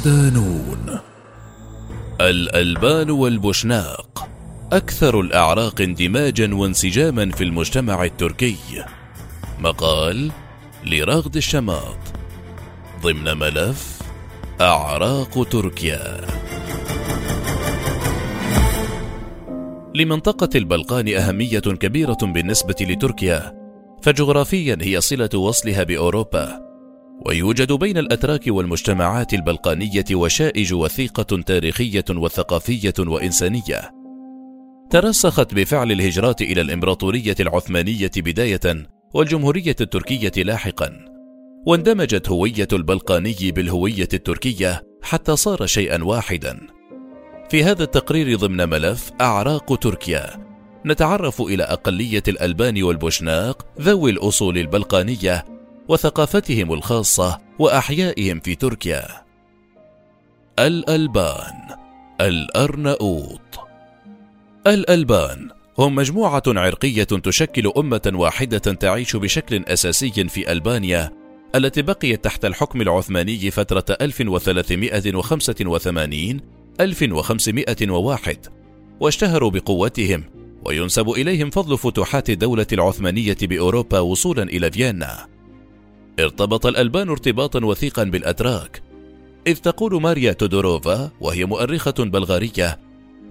ودانون الألبان والبوشناق أكثر الأعراق اندماجا وانسجاما في المجتمع التركي. مقال لرغد الشماط. ضمن ملف أعراق تركيا. لمنطقة البلقان أهمية كبيرة بالنسبة لتركيا فجغرافيا هي صلة وصلها بأوروبا. ويوجد بين الأتراك والمجتمعات البلقانية وشائج وثيقة تاريخية وثقافية وإنسانية. ترسخت بفعل الهجرات إلى الإمبراطورية العثمانية بداية والجمهورية التركية لاحقا. واندمجت هوية البلقاني بالهوية التركية حتى صار شيئا واحدا. في هذا التقرير ضمن ملف أعراق تركيا نتعرف إلى أقلية الألبان والبوشناق ذوي الأصول البلقانية وثقافتهم الخاصة وأحيائهم في تركيا. الألبان الأرناؤوط الألبان هم مجموعة عرقية تشكل أمة واحدة تعيش بشكل أساسي في ألبانيا التي بقيت تحت الحكم العثماني فترة 1385 1501 واشتهروا بقوتهم وينسب إليهم فضل فتوحات الدولة العثمانية بأوروبا وصولا إلى فيينا ارتبط الألبان ارتباطا وثيقا بالأتراك. إذ تقول ماريا تودوروفا وهي مؤرخة بلغارية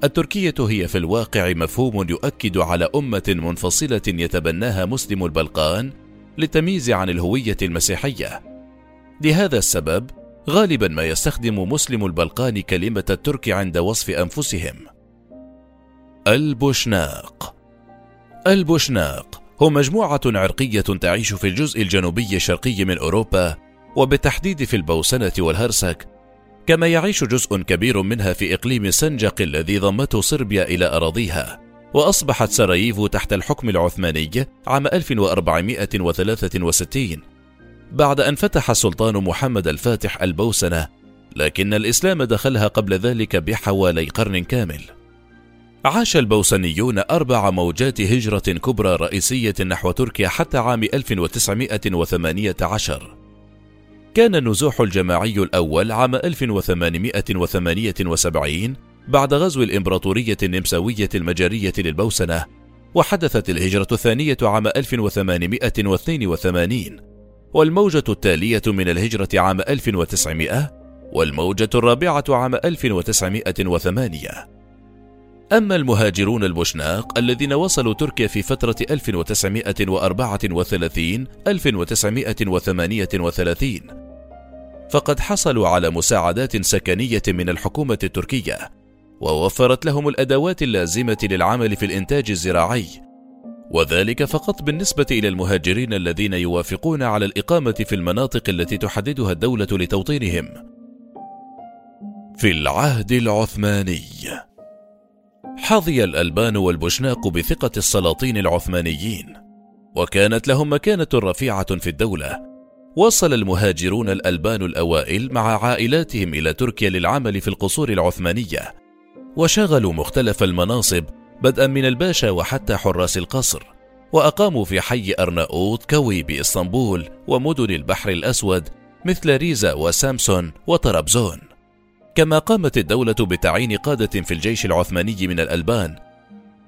التركية هي في الواقع مفهوم يؤكد على أمة منفصلة يتبناها مسلم البلقان للتمييز عن الهوية المسيحية. لهذا السبب غالبا ما يستخدم مسلم البلقان كلمة الترك عند وصف أنفسهم. البوشناق. البوشناق هم مجموعة عرقية تعيش في الجزء الجنوبي الشرقي من أوروبا وبالتحديد في البوسنة والهرسك كما يعيش جزء كبير منها في إقليم سنجق الذي ضمته صربيا إلى أراضيها وأصبحت سراييفو تحت الحكم العثماني عام 1463 بعد أن فتح السلطان محمد الفاتح البوسنة لكن الإسلام دخلها قبل ذلك بحوالي قرن كامل. عاش البوسنيون أربع موجات هجرة كبرى رئيسية نحو تركيا حتى عام 1918 كان النزوح الجماعي الأول عام 1878 بعد غزو الإمبراطورية النمساوية المجرية للبوسنة وحدثت الهجرة الثانية عام 1882 والموجة التالية من الهجرة عام 1900 والموجة الرابعة عام 1908 أما المهاجرون البوشناق الذين وصلوا تركيا في فترة 1934 1938 فقد حصلوا على مساعدات سكنية من الحكومة التركية ووفرت لهم الأدوات اللازمة للعمل في الإنتاج الزراعي. وذلك فقط بالنسبة إلى المهاجرين الذين يوافقون على الإقامة في المناطق التي تحددها الدولة لتوطينهم. في العهد العثماني. حظي الألبان والبوشناق بثقة السلاطين العثمانيين وكانت لهم مكانة رفيعة في الدولة. وصل المهاجرون الألبان الأوائل مع عائلاتهم إلى تركيا للعمل في القصور العثمانية وشغلوا مختلف المناصب بدءا من الباشا وحتى حراس القصر وأقاموا في حي أرناؤوط كوي بإسطنبول ومدن البحر الأسود مثل ريزا وسامسون وطرابزون. كما قامت الدولة بتعيين قادة في الجيش العثماني من الألبان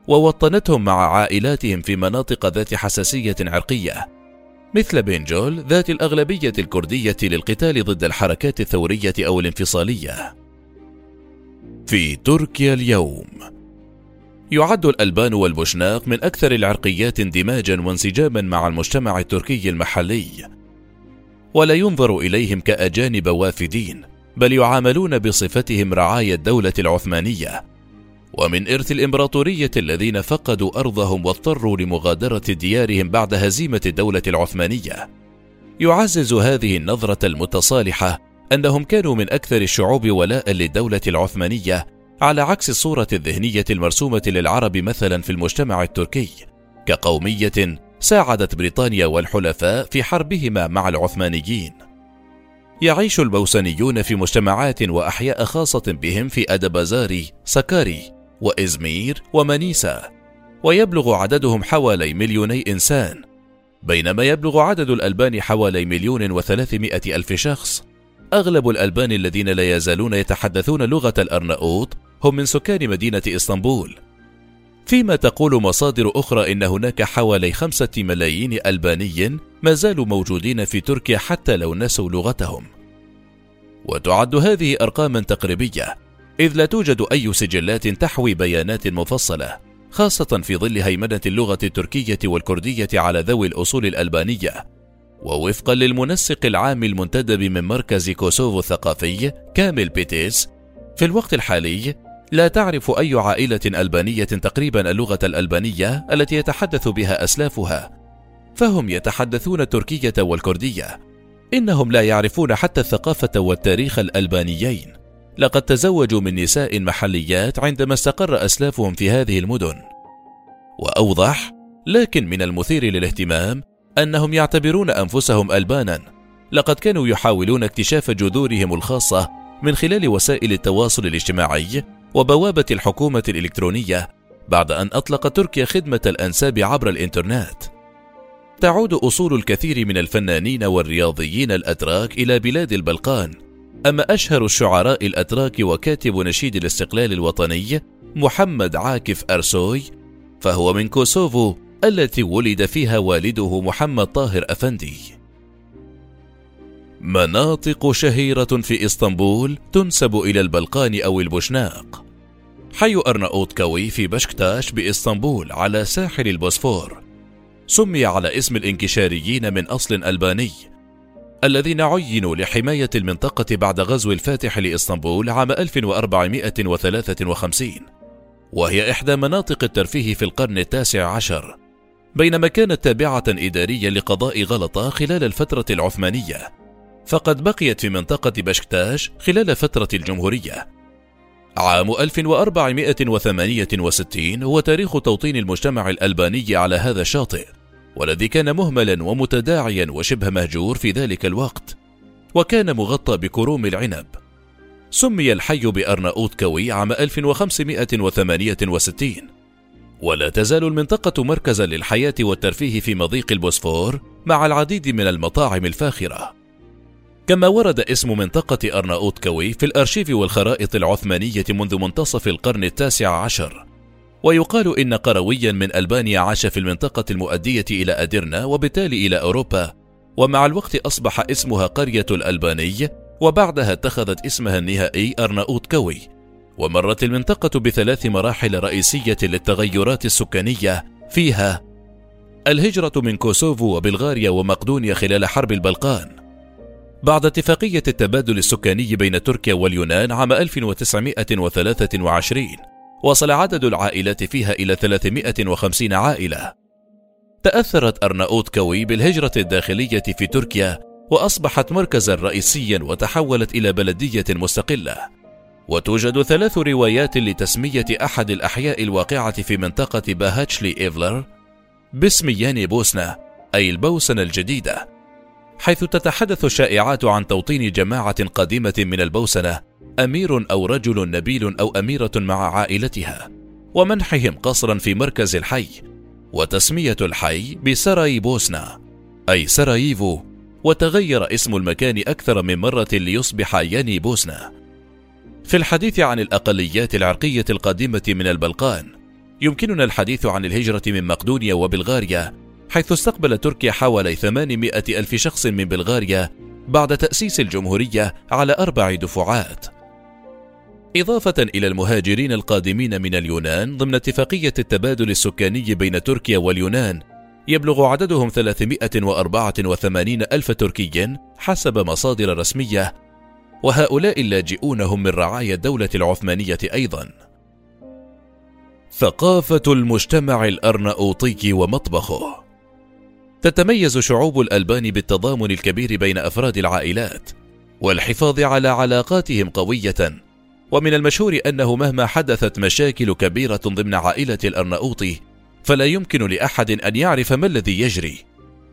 ووطنتهم مع عائلاتهم في مناطق ذات حساسية عرقية مثل بنجول ذات الأغلبية الكردية للقتال ضد الحركات الثورية أو الانفصالية. في تركيا اليوم يعد الألبان والبوشناق من أكثر العرقيات اندماجا وانسجاما مع المجتمع التركي المحلي ولا ينظر إليهم كأجانب وافدين بل يعاملون بصفتهم رعايا الدولة العثمانية. ومن إرث الإمبراطورية الذين فقدوا أرضهم واضطروا لمغادرة ديارهم بعد هزيمة الدولة العثمانية. يعزز هذه النظرة المتصالحة أنهم كانوا من أكثر الشعوب ولاء للدولة العثمانية على عكس الصورة الذهنية المرسومة للعرب مثلا في المجتمع التركي. كقومية ساعدت بريطانيا والحلفاء في حربهما مع العثمانيين. يعيش البوسنيون في مجتمعات وأحياء خاصة بهم في أدبازاري، سكاري، وإزمير ومانيسا، ويبلغ عددهم حوالي مليوني إنسان، بينما يبلغ عدد الألبان حوالي مليون وثلاثمائة ألف شخص، أغلب الألبان الذين لا يزالون يتحدثون لغة الأرناؤوط هم من سكان مدينة إسطنبول. فيما تقول مصادر أخرى إن هناك حوالي خمسة ملايين ألباني ما زالوا موجودين في تركيا حتى لو نسوا لغتهم. وتعد هذه أرقاما تقريبية إذ لا توجد أي سجلات تحوي بيانات مفصلة خاصة في ظل هيمنة اللغة التركية والكردية على ذوي الأصول الألبانية. ووفقا للمنسق العام المنتدب من مركز كوسوفو الثقافي كامل بيتيس في الوقت الحالي لا تعرف أي عائلة ألبانية تقريبا اللغة الألبانية التي يتحدث بها أسلافها. فهم يتحدثون التركية والكردية. إنهم لا يعرفون حتى الثقافة والتاريخ الألبانيين. لقد تزوجوا من نساء محليات عندما استقر أسلافهم في هذه المدن. وأوضح لكن من المثير للاهتمام أنهم يعتبرون أنفسهم ألبانا. لقد كانوا يحاولون اكتشاف جذورهم الخاصة من خلال وسائل التواصل الاجتماعي وبوابة الحكومة الإلكترونية بعد أن أطلق تركيا خدمة الأنساب عبر الإنترنت. تعود أصول الكثير من الفنانين والرياضيين الأتراك إلى بلاد البلقان، أما أشهر الشعراء الأتراك وكاتب نشيد الاستقلال الوطني محمد عاكف أرسوي فهو من كوسوفو التي ولد فيها والده محمد طاهر أفندي. مناطق شهيرة في إسطنبول تنسب إلى البلقان أو البوشناق. حي أرناؤوط كوي في بشكتاش بإسطنبول على ساحل البوسفور. سمي على اسم الانكشاريين من أصل ألباني الذين عينوا لحماية المنطقة بعد غزو الفاتح لإسطنبول عام 1453 وهي إحدى مناطق الترفيه في القرن التاسع عشر بينما كانت تابعة إداريا لقضاء غلطة خلال الفترة العثمانية فقد بقيت في منطقة بشكتاش خلال فترة الجمهورية. عام 1468 هو تاريخ توطين المجتمع الألباني على هذا الشاطئ. والذي كان مهملا ومتداعيا وشبه مهجور في ذلك الوقت وكان مغطى بكروم العنب. سمي الحي بأرناؤوط كوي عام 1568 ولا تزال المنطقة مركزا للحياة والترفيه في مضيق البوسفور مع العديد من المطاعم الفاخرة. كما ورد اسم منطقة أرناؤوط كوي في الأرشيف والخرائط العثمانية منذ منتصف القرن التاسع عشر. ويقال إن قرويا من ألبانيا عاش في المنطقة المؤدية إلى أديرنا وبالتالي إلى أوروبا. ومع الوقت أصبح اسمها قرية الألباني وبعدها اتخذت اسمها النهائي أرناؤوط كوي. ومرت المنطقة بثلاث مراحل رئيسية للتغيرات السكانية فيها الهجرة من كوسوفو وبلغاريا ومقدونيا خلال حرب البلقان. بعد اتفاقية التبادل السكاني بين تركيا واليونان عام 1923 وصل عدد العائلات فيها إلى 350 عائلة. تأثرت أرناؤوط كوي بالهجرة الداخلية في تركيا وأصبحت مركزا رئيسيا وتحولت إلى بلدية مستقلة. وتوجد ثلاث روايات لتسمية أحد الأحياء الواقعة في منطقة باهاتشلي إيفلر باسم ياني بوسنة أي البوسنة الجديدة. حيث تتحدث الشائعات عن توطين جماعة قديمة من البوسنة أمير أو رجل نبيل أو أميرة مع عائلتها ومنحهم قصرا في مركز الحي وتسمية الحي بسراي بوسنا أي سراييفو وتغير اسم المكان أكثر من مرة ليصبح ياني بوسنا في الحديث عن الأقليات العرقية القادمة من البلقان يمكننا الحديث عن الهجرة من مقدونيا وبلغاريا حيث استقبل تركيا حوالي 800 ألف شخص من بلغاريا بعد تأسيس الجمهورية على أربع دفعات. إضافة إلى المهاجرين القادمين من اليونان ضمن اتفاقية التبادل السكاني بين تركيا واليونان. يبلغ عددهم 384 ألف تركي حسب مصادر رسمية وهؤلاء اللاجئون هم من رعايا الدولة العثمانية أيضا. ثقافة المجتمع الأرناؤوطي ومطبخه. تتميز شعوب الألبان بالتضامن الكبير بين أفراد العائلات والحفاظ على علاقاتهم قوية ومن المشهور أنه مهما حدثت مشاكل كبيرة ضمن عائلة الأرناؤوطي فلا يمكن لأحد أن يعرف ما الذي يجري.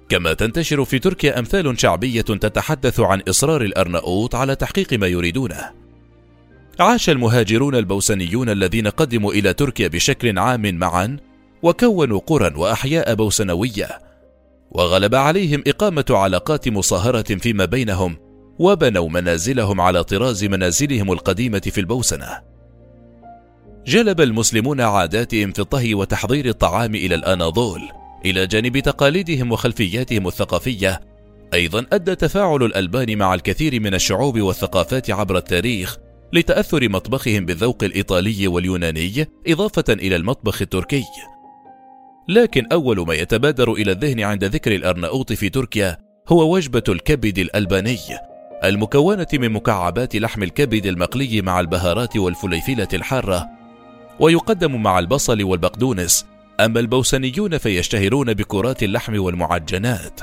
كما تنتشر في تركيا أمثال شعبية تتحدث عن إصرار الأرناؤوط على تحقيق ما يريدونه. عاش المهاجرون البوسنيون الذين قدموا إلى تركيا بشكل عام معا وكونوا قرى وأحياء بوسنوية وغلب عليهم إقامة علاقات مصاهرة فيما بينهم وبنوا منازلهم على طراز منازلهم القديمة في البوسنة. جلب المسلمون عاداتهم في الطهي وتحضير الطعام إلى الأناضول، إلى جانب تقاليدهم وخلفياتهم الثقافية. أيضا أدى تفاعل الألبان مع الكثير من الشعوب والثقافات عبر التاريخ لتأثر مطبخهم بالذوق الإيطالي واليوناني إضافة إلى المطبخ التركي. لكن أول ما يتبادر إلى الذهن عند ذكر الأرناؤوط في تركيا هو وجبة الكبد الألباني المكونة من مكعبات لحم الكبد المقلي مع البهارات والفليفلة الحارة ويقدم مع البصل والبقدونس. أما البوسنيون فيشتهرون بكرات اللحم والمعجنات.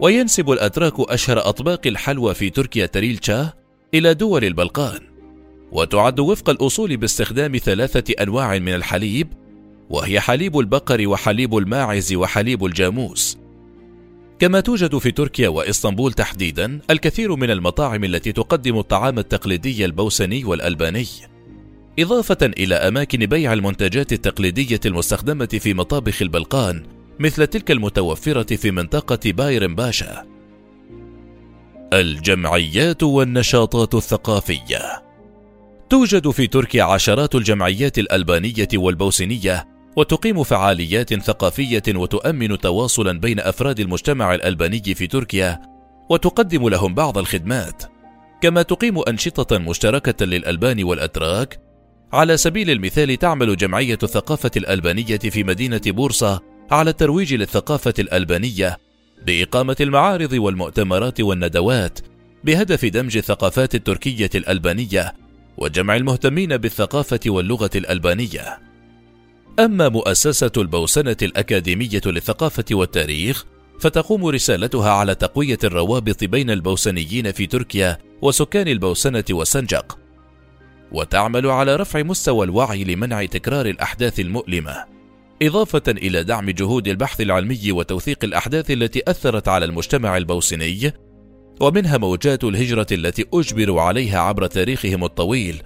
وينسب الأتراك أشهر أطباق الحلوى في تركيا تريلشا إلى دول البلقان. وتعد وفق الأصول باستخدام ثلاثة أنواع من الحليب وهي حليب البقر وحليب الماعز وحليب الجاموس. كما توجد في تركيا وإسطنبول تحديدا الكثير من المطاعم التي تقدم الطعام التقليدي البوسني والألباني إضافة إلى أماكن بيع المنتجات التقليدية المستخدمة في مطابخ البلقان مثل تلك المتوفرة في منطقة بايرن باشا الجمعيات والنشاطات الثقافية. توجد في تركيا عشرات الجمعيات الألبانية والبوسنية وتقيم فعاليات ثقافية وتؤمن تواصلا بين أفراد المجتمع الألباني في تركيا وتقدم لهم بعض الخدمات. كما تقيم أنشطة مشتركة للألبان والأتراك على سبيل المثال تعمل جمعية الثقافة الألبانية في مدينة بورصة على الترويج للثقافة الألبانية بإقامة المعارض والمؤتمرات والندوات بهدف دمج الثقافات التركية الألبانية وجمع المهتمين بالثقافة واللغة الألبانية. أما مؤسسة البوسنة الأكاديمية للثقافة والتاريخ فتقوم رسالتها على تقوية الروابط بين البوسنيين في تركيا وسكان البوسنة والسنجق وتعمل على رفع مستوى الوعي لمنع تكرار الأحداث المؤلمة إضافة إلى دعم جهود البحث العلمي وتوثيق الأحداث التي أثرت على المجتمع البوسني ومنها موجات الهجرة التي أجبروا عليها عبر تاريخهم الطويل.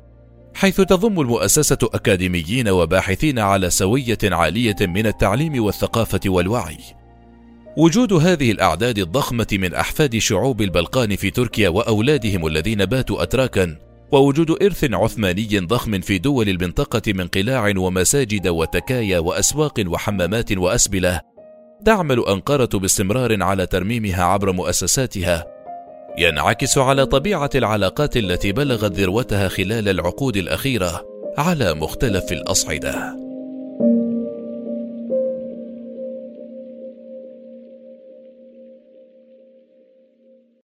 حيث تضم المؤسسة أكاديميين وباحثين على سوية عالية من التعليم والثقافة والوعي. وجود هذه الأعداد الضخمة من أحفاد شعوب البلقان في تركيا وأولادهم الذين باتوا أتراكا، ووجود إرث عثماني ضخم في دول المنطقة من قلاع ومساجد وتكايا وأسواق وحمامات وأسبلة، تعمل أنقرة باستمرار على ترميمها عبر مؤسساتها ينعكس على طبيعة العلاقات التي بلغت ذروتها خلال العقود الأخيرة على مختلف الأصعدة.